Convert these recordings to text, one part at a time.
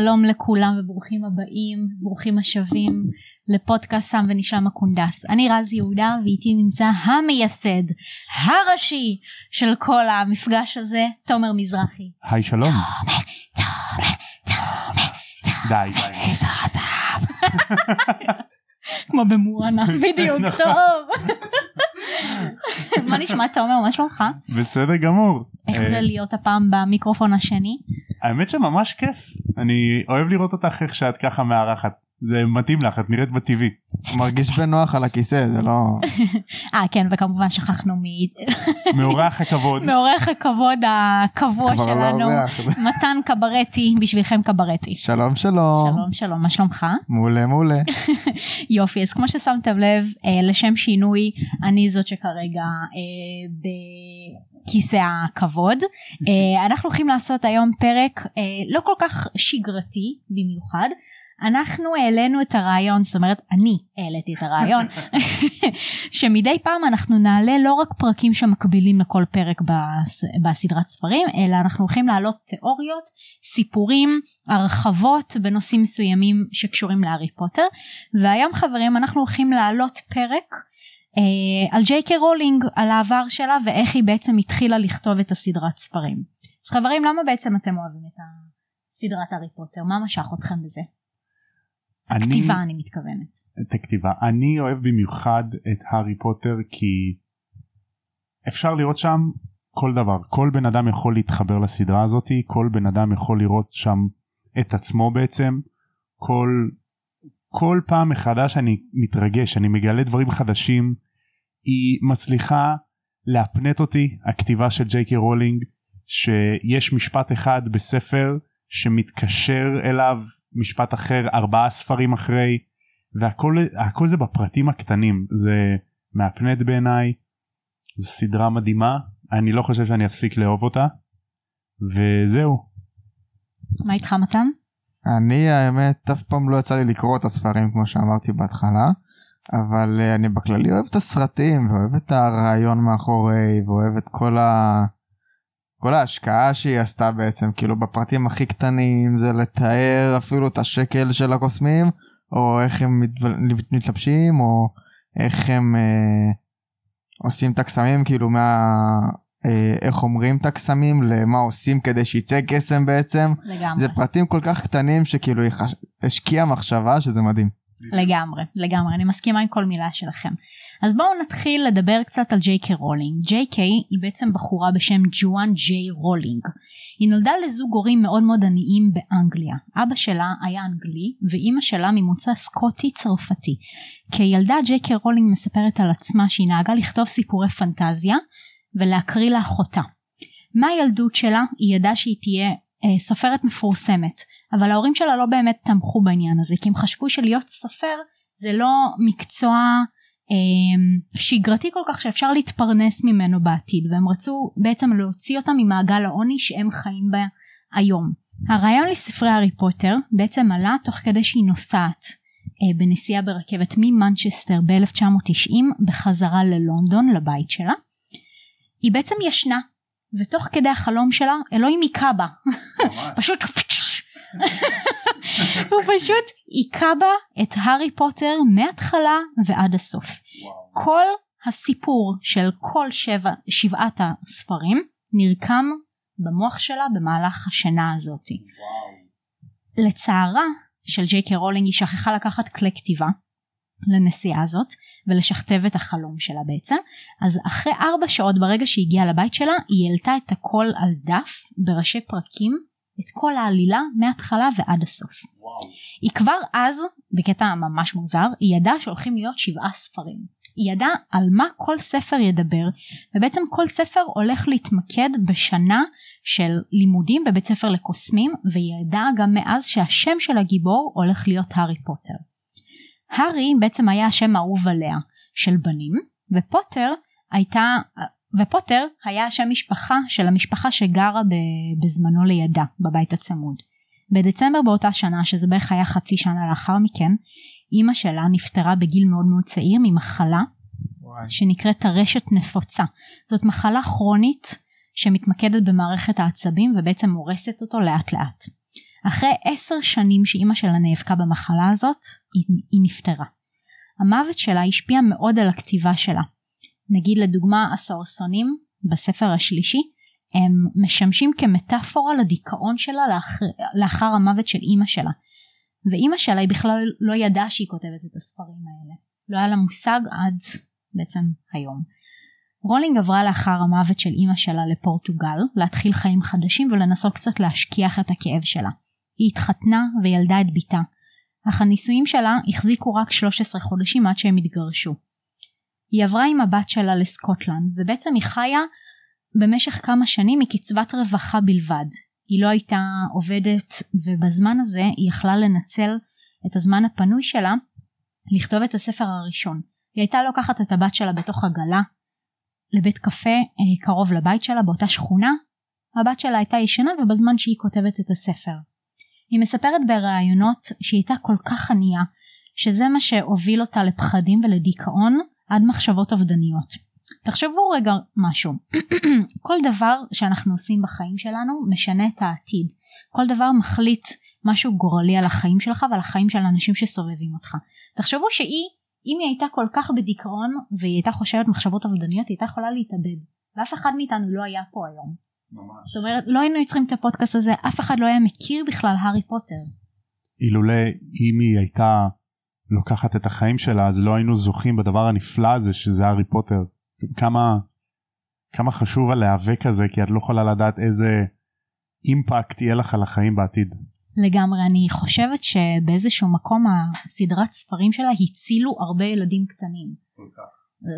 שלום לכולם וברוכים הבאים, ברוכים השבים לפודקאסט סם ונשלם הקונדס. אני רז יהודה ואיתי נמצא המייסד, הראשי של כל המפגש הזה, תומר מזרחי. היי שלום. תומר, תומר, תומר, תומר, די. איזה עזב. כמו במואנה, בדיוק, טוב. מה נשמע תומר, מה שלומך? בסדר גמור. איך אה, זה להיות הפעם במיקרופון השני? האמת שממש כיף. אני אוהב לראות אותך איך שאת ככה מארחת. זה מתאים לך, את נראית בטבעי. מרגיש בנוח על הכיסא זה לא אה כן וכמובן שכחנו מ- מאורח הכבוד. מעורך הכבוד הקבוע שלנו. מתן קברטי בשבילכם קברטי. שלום שלום שלום שלום מה שלומך מעולה מעולה יופי אז כמו ששמתם לב אה, לשם שינוי אני זאת שכרגע בכיסא הכבוד. אה, אנחנו הולכים לעשות היום פרק אה, לא כל כך שגרתי במיוחד. אנחנו העלינו את הרעיון זאת אומרת אני העליתי את הרעיון שמדי פעם אנחנו נעלה לא רק פרקים שמקבילים לכל פרק בס, בסדרת ספרים אלא אנחנו הולכים להעלות תיאוריות סיפורים הרחבות בנושאים מסוימים שקשורים להארי פוטר. והיום חברים אנחנו הולכים להעלות פרק אה, על ג'יי קיי רולינג על העבר שלה ואיך היא בעצם התחילה לכתוב את הסדרת ספרים. אז חברים למה בעצם אתם אוהבים את הסדרת הארי פוטר מה משך אתכם בזה? אני- כתיבה אני מתכוונת. את הכתיבה. אני אוהב במיוחד את הארי פוטר כי אפשר לראות שם כל דבר. כל בן אדם יכול להתחבר לסדרה הזאתי, כל בן אדם יכול לראות שם את עצמו בעצם. כל, כל פעם מחדש אני מתרגש, אני מגלה דברים חדשים. היא מצליחה להפנט אותי, הכתיבה של ג'יי קיי רולינג, שיש משפט אחד בספר שמתקשר אליו משפט אחר ארבעה ספרים אחרי והכל הכל זה בפרטים הקטנים זה מהפנט בעיניי זו סדרה מדהימה אני לא חושב שאני אפסיק לאהוב אותה וזהו מה איתך מתן? אני האמת אף פעם לא יצא לי לקרוא את הספרים כמו שאמרתי בהתחלה אבל אה, אני בכללי אוהב את הסרטים ואוהב את הרעיון מאחורי ואוהב את כל ה... כל ההשקעה שהיא עשתה בעצם כאילו בפרטים הכי קטנים זה לתאר אפילו את השקל של הקוסמים או איך הם מת- מתלבשים או איך הם אה, עושים את הקסמים כאילו מה איך אומרים את הקסמים למה עושים כדי שיצא קסם בעצם לגמרי. זה פרטים כל כך קטנים שכאילו היא חש... השקיעה מחשבה שזה מדהים. לגמרי, לגמרי, אני מסכימה עם כל מילה שלכם. אז בואו נתחיל לדבר קצת על ג'יי קיי רולינג. ג'יי קיי היא בעצם בחורה בשם ג'ואן ג'יי רולינג. היא נולדה לזוג הורים מאוד מאוד עניים באנגליה. אבא שלה היה אנגלי ואימא שלה ממוצא סקוטי צרפתי. כילדה ג'יי קיי רולינג מספרת על עצמה שהיא נהגה לכתוב סיפורי פנטזיה ולהקריא לאחותה. מהילדות שלה היא ידעה שהיא תהיה אה, סופרת מפורסמת אבל ההורים שלה לא באמת תמכו בעניין הזה כי הם חשבו שלהיות סופר זה לא מקצוע אה, שגרתי כל כך שאפשר להתפרנס ממנו בעתיד והם רצו בעצם להוציא אותם ממעגל העוני שהם חיים בה היום. הרעיון לספרי הארי פוטר בעצם עלה תוך כדי שהיא נוסעת אה, בנסיעה ברכבת ממנצ'סטר ב-1990 בחזרה ללונדון לבית שלה. היא בעצם ישנה ותוך כדי החלום שלה אלוהים היכה בה. פשוט הוא פשוט היכה בה את הארי פוטר מההתחלה ועד הסוף. כל הסיפור של כל שבע, שבעת הספרים נרקם במוח שלה במהלך השנה הזאתי. לצערה של ג'יי קיי רולינג היא שכחה לקחת כלי כתיבה לנסיעה הזאת ולשכתב את החלום שלה בעצם אז אחרי ארבע שעות ברגע שהיא הגיעה לבית שלה היא העלתה את הכל על דף בראשי פרקים את כל העלילה מההתחלה ועד הסוף. היא כבר אז בקטע ממש מוזר היא ידעה שהולכים להיות שבעה ספרים. היא ידעה על מה כל ספר ידבר ובעצם כל ספר הולך להתמקד בשנה של לימודים בבית ספר לקוסמים והיא ידעה גם מאז שהשם של הגיבור הולך להיות הארי פוטר. הארי בעצם היה השם האהוב עליה של בנים ופוטר הייתה ופוטר היה השם משפחה של המשפחה שגרה בזמנו לידה בבית הצמוד. בדצמבר באותה שנה שזה בערך היה חצי שנה לאחר מכן אימא שלה נפטרה בגיל מאוד מאוד צעיר ממחלה שנקראת טרשת נפוצה. זאת מחלה כרונית שמתמקדת במערכת העצבים ובעצם הורסת אותו לאט לאט. אחרי עשר שנים שאימא שלה נאבקה במחלה הזאת, היא, היא נפטרה. המוות שלה השפיע מאוד על הכתיבה שלה. נגיד לדוגמה הסוהרסונים בספר השלישי הם משמשים כמטאפורה לדיכאון שלה לאחר, לאחר המוות של אימא שלה. ואימא שלה היא בכלל לא ידעה שהיא כותבת את הספרים האלה. לא היה לה מושג עד בעצם היום. רולינג עברה לאחר המוות של אימא שלה לפורטוגל להתחיל חיים חדשים ולנסות קצת להשכיח את הכאב שלה. היא התחתנה וילדה את בתה. אך הנישואים שלה החזיקו רק 13 חודשים עד שהם התגרשו. היא עברה עם הבת שלה לסקוטלנד ובעצם היא חיה במשך כמה שנים מקצבת רווחה בלבד. היא לא הייתה עובדת ובזמן הזה היא יכלה לנצל את הזמן הפנוי שלה לכתוב את הספר הראשון. היא הייתה לוקחת את הבת שלה בתוך עגלה לבית קפה אה, קרוב לבית שלה באותה שכונה. הבת שלה הייתה ישנה ובזמן שהיא כותבת את הספר. היא מספרת בראיונות שהיא הייתה כל כך ענייה שזה מה שהוביל אותה לפחדים ולדיכאון עד מחשבות אובדניות. תחשבו רגע משהו. כל דבר שאנחנו עושים בחיים שלנו משנה את העתיד. כל דבר מחליט משהו גורלי על החיים שלך ועל החיים של האנשים שסובבים אותך. תחשבו שהיא אם היא הייתה כל כך בדיכאון והיא הייתה חושבת מחשבות אובדניות היא הייתה יכולה להתאבד. ואף אחד מאיתנו לא היה פה היום ממש. זאת אומרת לא היינו יוצרים את הפודקאסט הזה אף אחד לא היה מכיר בכלל הארי פוטר. אילולא אם היא הייתה לוקחת את החיים שלה אז לא היינו זוכים בדבר הנפלא הזה שזה הארי פוטר. כמה כמה חשוב הלהיאבק הזה כי את לא יכולה לדעת איזה אימפקט יהיה לך על החיים בעתיד. לגמרי אני חושבת שבאיזשהו מקום הסדרת ספרים שלה הצילו הרבה ילדים קטנים.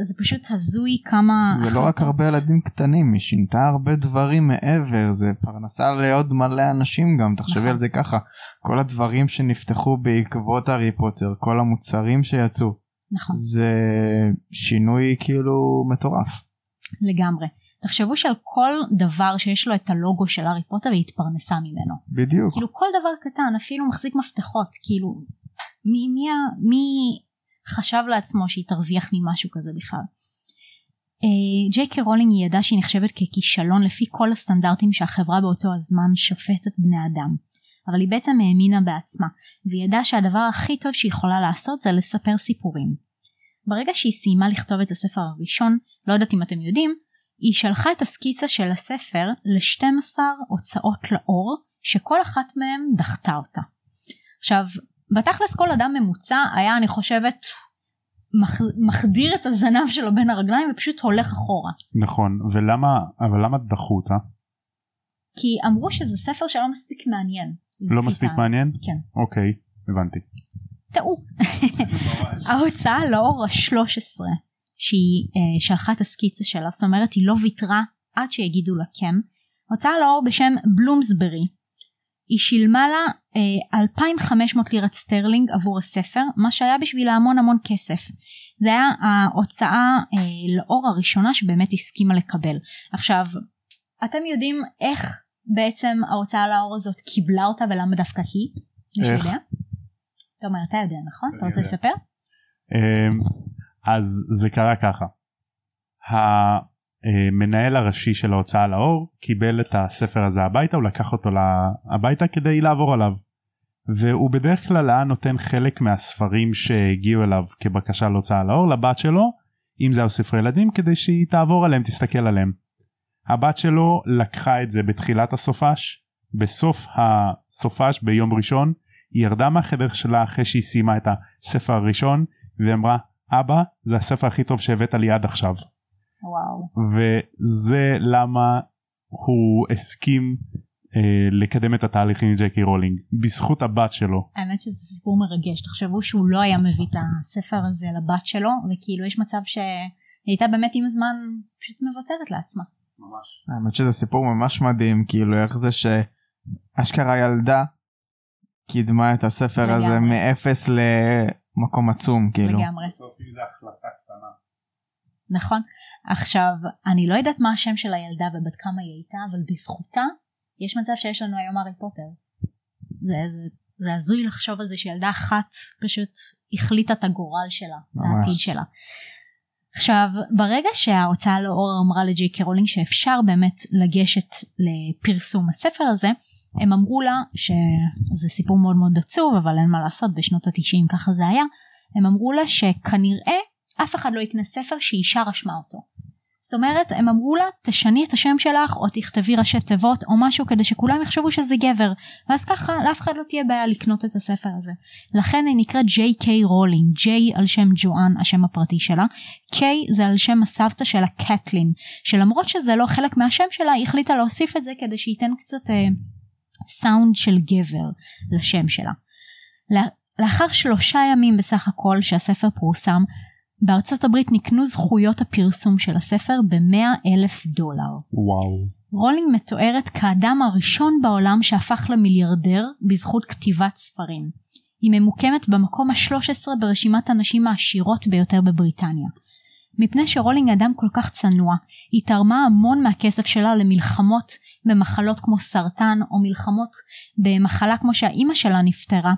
זה פשוט הזוי כמה... זה לא רק הרבה ילדים קטנים, היא שינתה הרבה דברים מעבר, זה פרנסה לעוד מלא אנשים גם, תחשבי נכון. על זה ככה, כל הדברים שנפתחו בעקבות הארי פוטר, כל המוצרים שיצאו, נכון. זה שינוי כאילו מטורף. לגמרי. תחשבו שעל כל דבר שיש לו את הלוגו של הארי פוטר היא התפרנסה ממנו. בדיוק. כאילו כל דבר קטן אפילו מחזיק מפתחות כאילו מי, מי, מי חשב לעצמו שהיא תרוויח ממשהו כזה בכלל. אה, ג'יי קי רולינג היא ידעה שהיא נחשבת ככישלון לפי כל הסטנדרטים שהחברה באותו הזמן שופטת בני אדם. אבל היא בעצם האמינה בעצמה והיא ידעה שהדבר הכי טוב שהיא יכולה לעשות זה לספר סיפורים. ברגע שהיא סיימה לכתוב את הספר הראשון, לא יודעת אם אתם יודעים, היא שלחה את הסקיצה של הספר ל-12 הוצאות לאור שכל אחת מהן דחתה אותה. עכשיו בתכלס כל אדם ממוצע היה אני חושבת מח, מחדיר את הזנב שלו בין הרגליים ופשוט הולך אחורה. נכון ולמה אבל למה דחו אותה? כי אמרו שזה ספר שלא מספיק מעניין. לא מספיק מעניין? כן. אוקיי הבנתי. טעו. ההוצאה לאור ה-13 שהיא אה, שלחה את הסקיצה שלה זאת אומרת היא לא ויתרה עד שיגידו לה כן. הוצאה לאור בשם בלומסברי היא שילמה לה אה, 2,500 לירת סטרלינג עבור הספר מה שהיה בשבילה המון המון כסף. זה היה ההוצאה אה, לאור הראשונה שבאמת הסכימה לקבל. עכשיו אתם יודעים איך בעצם ההוצאה לאור הזאת קיבלה אותה ולמה דווקא היא? איך? יודע? תומר אתה יודע נכון? אתה רוצה לספר? אמ, אז זה קרה ככה. המנהל הראשי של ההוצאה לאור קיבל את הספר הזה הביתה הוא לקח אותו הביתה כדי לעבור עליו. והוא בדרך כלל היה נותן חלק מהספרים שהגיעו אליו כבקשה להוצאה לאור לבת שלו אם זה היה ספרי ילדים כדי שהיא תעבור עליהם תסתכל עליהם. הבת שלו לקחה את זה בתחילת הסופש בסוף הסופש ביום ראשון היא ירדה מהחדר שלה אחרי שהיא סיימה את הספר הראשון ואמרה אבא זה הספר הכי טוב שהבאת לי עד עכשיו. וואו. וזה למה הוא הסכים אה, לקדם את התהליך עם ג'קי רולינג בזכות הבת שלו. האמת שזה סיפור מרגש תחשבו שהוא לא היה מביא את הספר הזה לבת שלו וכאילו יש מצב שהיא הייתה באמת עם הזמן פשוט מוותרת לעצמה. ממש. האמת שזה סיפור ממש מדהים כאילו איך זה שאשכרה ילדה קידמה את הספר לגמרי. הזה מאפס למקום עצום כאילו. לגמרי. נכון. עכשיו אני לא יודעת מה השם של הילדה ובת כמה היא הייתה אבל בזכותה יש מצב שיש לנו היום הארי פוטר. זה, זה, זה הזוי לחשוב על זה שילדה אחת פשוט החליטה את הגורל שלה, ממש. העתיד שלה. עכשיו ברגע שההוצאה לאור אמרה לג'יי קי רולינג שאפשר באמת לגשת לפרסום הספר הזה הם אמרו לה שזה סיפור מאוד מאוד עצוב אבל אין מה לעשות בשנות התשעים ככה זה היה הם אמרו לה שכנראה אף אחד לא יקנה ספר שאישה רשמה אותו. זאת אומרת הם אמרו לה תשני את השם שלך או תכתבי ראשי תיבות או משהו כדי שכולם יחשבו שזה גבר. ואז ככה לאף אחד לא תהיה בעיה לקנות את הספר הזה. לכן היא נקראת ג'יי קיי רולינג ג'יי על שם ג'ואן השם הפרטי שלה. קיי זה על שם הסבתא שלה קתלין. שלמרות שזה לא חלק מהשם שלה היא החליטה להוסיף את זה כדי שייתן קצת אה, סאונד של גבר לשם שלה. לאחר שלושה ימים בסך הכל שהספר פורסם בארצות הברית נקנו זכויות הפרסום של הספר ב-100 אלף דולר. וואו. רולינג מתוארת כאדם הראשון בעולם שהפך למיליארדר בזכות כתיבת ספרים. היא ממוקמת במקום ה-13 ברשימת הנשים העשירות ביותר בבריטניה. מפני שרולינג אדם כל כך צנוע, היא תרמה המון מהכסף שלה למלחמות במחלות כמו סרטן או מלחמות במחלה כמו שהאימא שלה נפטרה,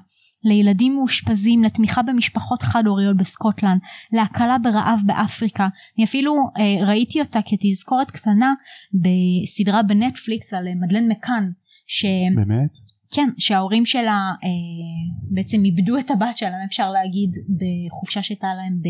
לילדים מאושפזים, לתמיכה במשפחות חד הוריות בסקוטלנד, להקלה ברעב באפריקה. אני אפילו אה, ראיתי אותה כתזכורת קטנה בסדרה בנטפליקס על אה, מדלן מקאן. ש... באמת? כן, שההורים שלה אה, בעצם איבדו את הבת שלהם אפשר להגיד בחופשה שהייתה להם ב...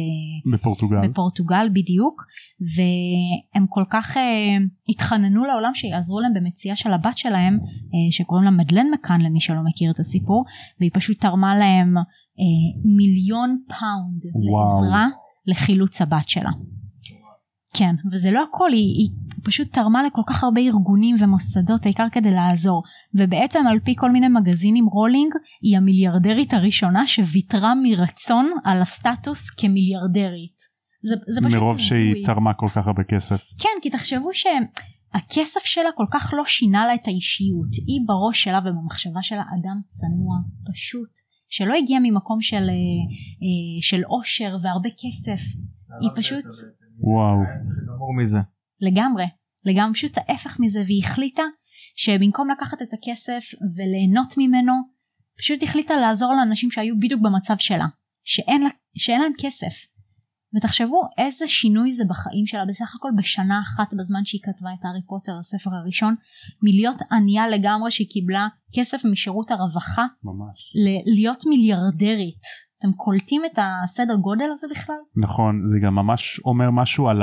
בפורטוגל. בפורטוגל בדיוק והם כל כך אה, התחננו לעולם שיעזרו להם במציאה של הבת שלהם אה, שקוראים לה מדלן מקאן למי שלא מכיר את הסיפור והיא פשוט תרמה להם אה, מיליון פאונד וואו. לעזרה לחילוץ הבת שלה. כן וזה לא הכל היא, היא פשוט תרמה לכל כך הרבה ארגונים ומוסדות העיקר כדי לעזור ובעצם על פי כל מיני מגזינים רולינג היא המיליארדרית הראשונה שוויתרה מרצון על הסטטוס כמיליארדרית. זה, זה פשוט מרוב זוי. שהיא תרמה כל כך הרבה כסף. כן כי תחשבו שהכסף שלה כל כך לא שינה לה את האישיות היא בראש שלה ובמחשבה שלה אדם צנוע פשוט שלא הגיע ממקום של, אה, אה, של עושר והרבה כסף היא פשוט וואו. מזה. לגמרי, לגמרי פשוט ההפך מזה והיא החליטה שבמקום לקחת את הכסף וליהנות ממנו פשוט החליטה לעזור לאנשים שהיו בדיוק במצב שלה שאין, לה, שאין להם כסף ותחשבו איזה שינוי זה בחיים שלה בסך הכל בשנה אחת בזמן שהיא כתבה את הארי פוטר הספר הראשון מלהיות ענייה לגמרי שהיא קיבלה כסף משירות הרווחה ממש להיות מיליארדרית אתם קולטים את הסדר גודל הזה בכלל? נכון זה גם ממש אומר משהו על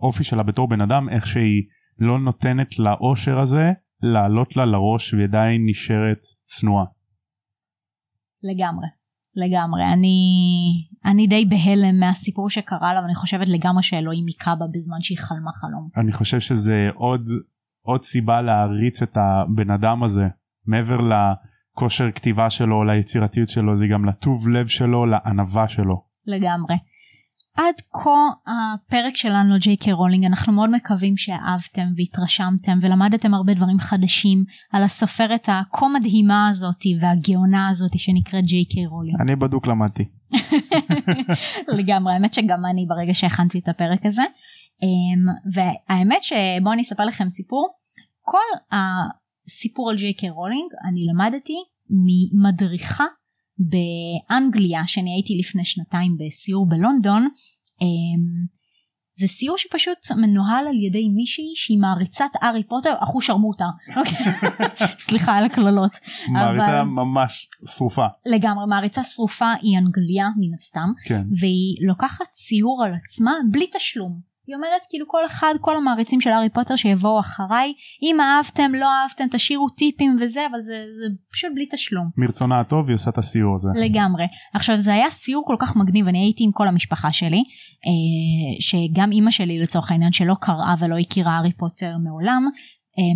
האופי שלה בתור בן אדם איך שהיא לא נותנת לאושר הזה לעלות לה לראש והיא עדיין נשארת צנועה. לגמרי לגמרי אני אני די בהלם מהסיפור שקרה לה ואני חושבת לגמרי שאלוהים היכה בה בזמן שהיא חלמה חלום. אני חושב שזה עוד עוד סיבה להעריץ את הבן אדם הזה מעבר לכושר כתיבה שלו ליצירתיות שלו זה גם לטוב לב שלו לענווה שלו. לגמרי. עד כה הפרק שלנו ג'יי קיי רולינג אנחנו מאוד מקווים שאהבתם והתרשמתם ולמדתם הרבה דברים חדשים על הסופרת הכה מדהימה הזאתי והגאונה הזאתי שנקראת ג'יי קיי רולינג. אני בדוק למדתי. לגמרי האמת שגם אני ברגע שהכנתי את הפרק הזה אמ, והאמת שבואו אני אספר לכם סיפור כל הסיפור על ג'יי קיי רולינג אני למדתי ממדריכה באנגליה שאני הייתי לפני שנתיים בסיור בלונדון אמ, זה סיור שפשוט מנוהל על ידי מישהי שהיא מעריצת ארי פוטר אחו שרמוטה. סליחה על הקללות. מעריצה אבל... ממש שרופה. לגמרי מעריצה שרופה היא אנגליה מן הסתם כן. והיא לוקחת סיור על עצמה בלי תשלום היא אומרת כאילו כל אחד כל המעריצים של הארי פוטר שיבואו אחריי אם אהבתם לא אהבתם תשאירו טיפים וזה אבל זה, זה פשוט בלי תשלום. מרצונה הטוב היא עושה את הסיור הזה. לגמרי. עכשיו זה היה סיור כל כך מגניב אני הייתי עם כל המשפחה שלי אה, שגם אימא שלי לצורך העניין שלא קראה ולא הכירה הארי פוטר מעולם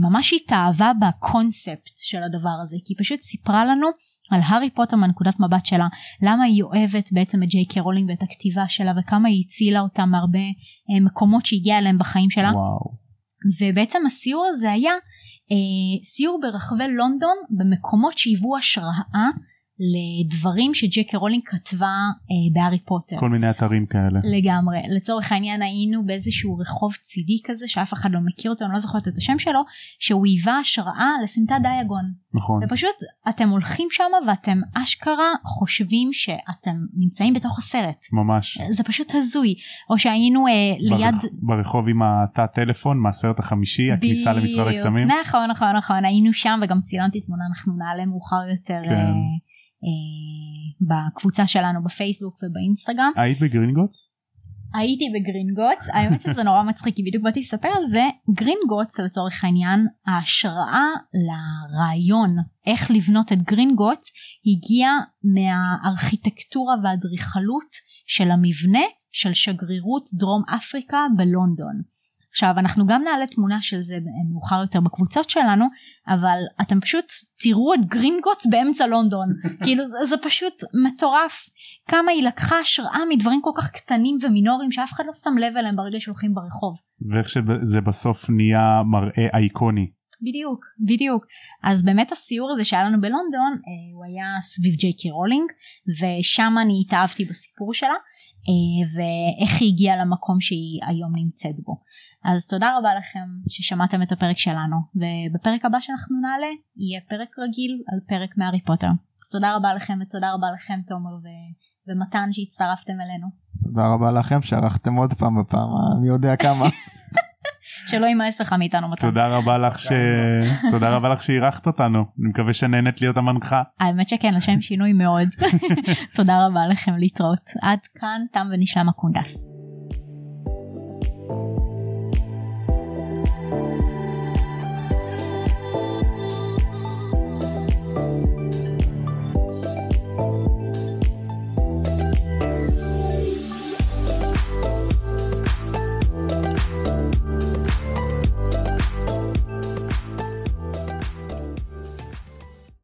ממש התאהבה בקונספט של הדבר הזה כי היא פשוט סיפרה לנו על הארי פוטר מהנקודת מבט שלה למה היא אוהבת בעצם את ג'יי קיי רולינג ואת הכתיבה שלה וכמה היא הצילה אותה מהרבה אה, מקומות שהגיעה אליהם בחיים שלה וואו. ובעצם הסיור הזה היה אה, סיור ברחבי לונדון במקומות שהיוו השראה לדברים שג'יי קיי רולינג כתבה אה, בהארי פוטר. כל מיני אתרים כאלה. לגמרי. לצורך העניין היינו באיזשהו רחוב צדדי כזה שאף אחד לא מכיר אותו, אני לא זוכרת את השם שלו, שהוא היווה השראה לסמטת דיאגון. נכון. ופשוט אתם הולכים שם ואתם אשכרה חושבים שאתם נמצאים בתוך הסרט. ממש. זה פשוט הזוי. או שהיינו אה, ליד... ברח- ברחוב עם התא טלפון מהסרט החמישי, הכניסה למשרד. הקסמים. נכון נכון נכון היינו שם וגם צילמתי תמונה אנחנו נעלה מאוחר יותר כן. אה, בקבוצה שלנו בפייסבוק ובאינסטגרם. היית בגרינגוטס? הייתי בגרינגוטס האמת שזה נורא מצחיק כי בדיוק באתי לספר על זה גרינגוטס לצורך העניין ההשראה לרעיון איך לבנות את גרינגוטס הגיעה מהארכיטקטורה והאדריכלות של המבנה של שגרירות דרום אפריקה בלונדון. עכשיו אנחנו גם נעלה תמונה של זה מאוחר יותר בקבוצות שלנו אבל אתם פשוט תראו את גרינגוטס באמצע לונדון כאילו זה, זה פשוט מטורף כמה היא לקחה השראה מדברים כל כך קטנים ומינוריים שאף אחד לא שם לב אליהם ברגע שהולכים ברחוב. ואיך שזה בסוף נהיה מראה אייקוני. בדיוק בדיוק אז באמת הסיור הזה שהיה לנו בלונדון אה, הוא היה סביב ג'יי קיי רולינג ושם אני התאהבתי בסיפור שלה אה, ואיך היא הגיעה למקום שהיא היום נמצאת בו. אז תודה רבה לכם ששמעתם את הפרק שלנו ובפרק הבא שאנחנו נעלה יהיה פרק רגיל על פרק מהארי פוטר. אז תודה רבה לכם ותודה רבה לכם תומר ו... ומתן שהצטרפתם אלינו. תודה רבה לכם שערכתם עוד פעם בפעם מי יודע כמה. שלא יימאס לך מאיתנו מתן. תודה רבה לך ש... תודה רבה לך שאירחת אותנו. אני מקווה שנהנית להיות המנחה. האמת שכן לשם שינוי מאוד. תודה רבה לכם להתראות. עד כאן תם ונשלם הקונדס.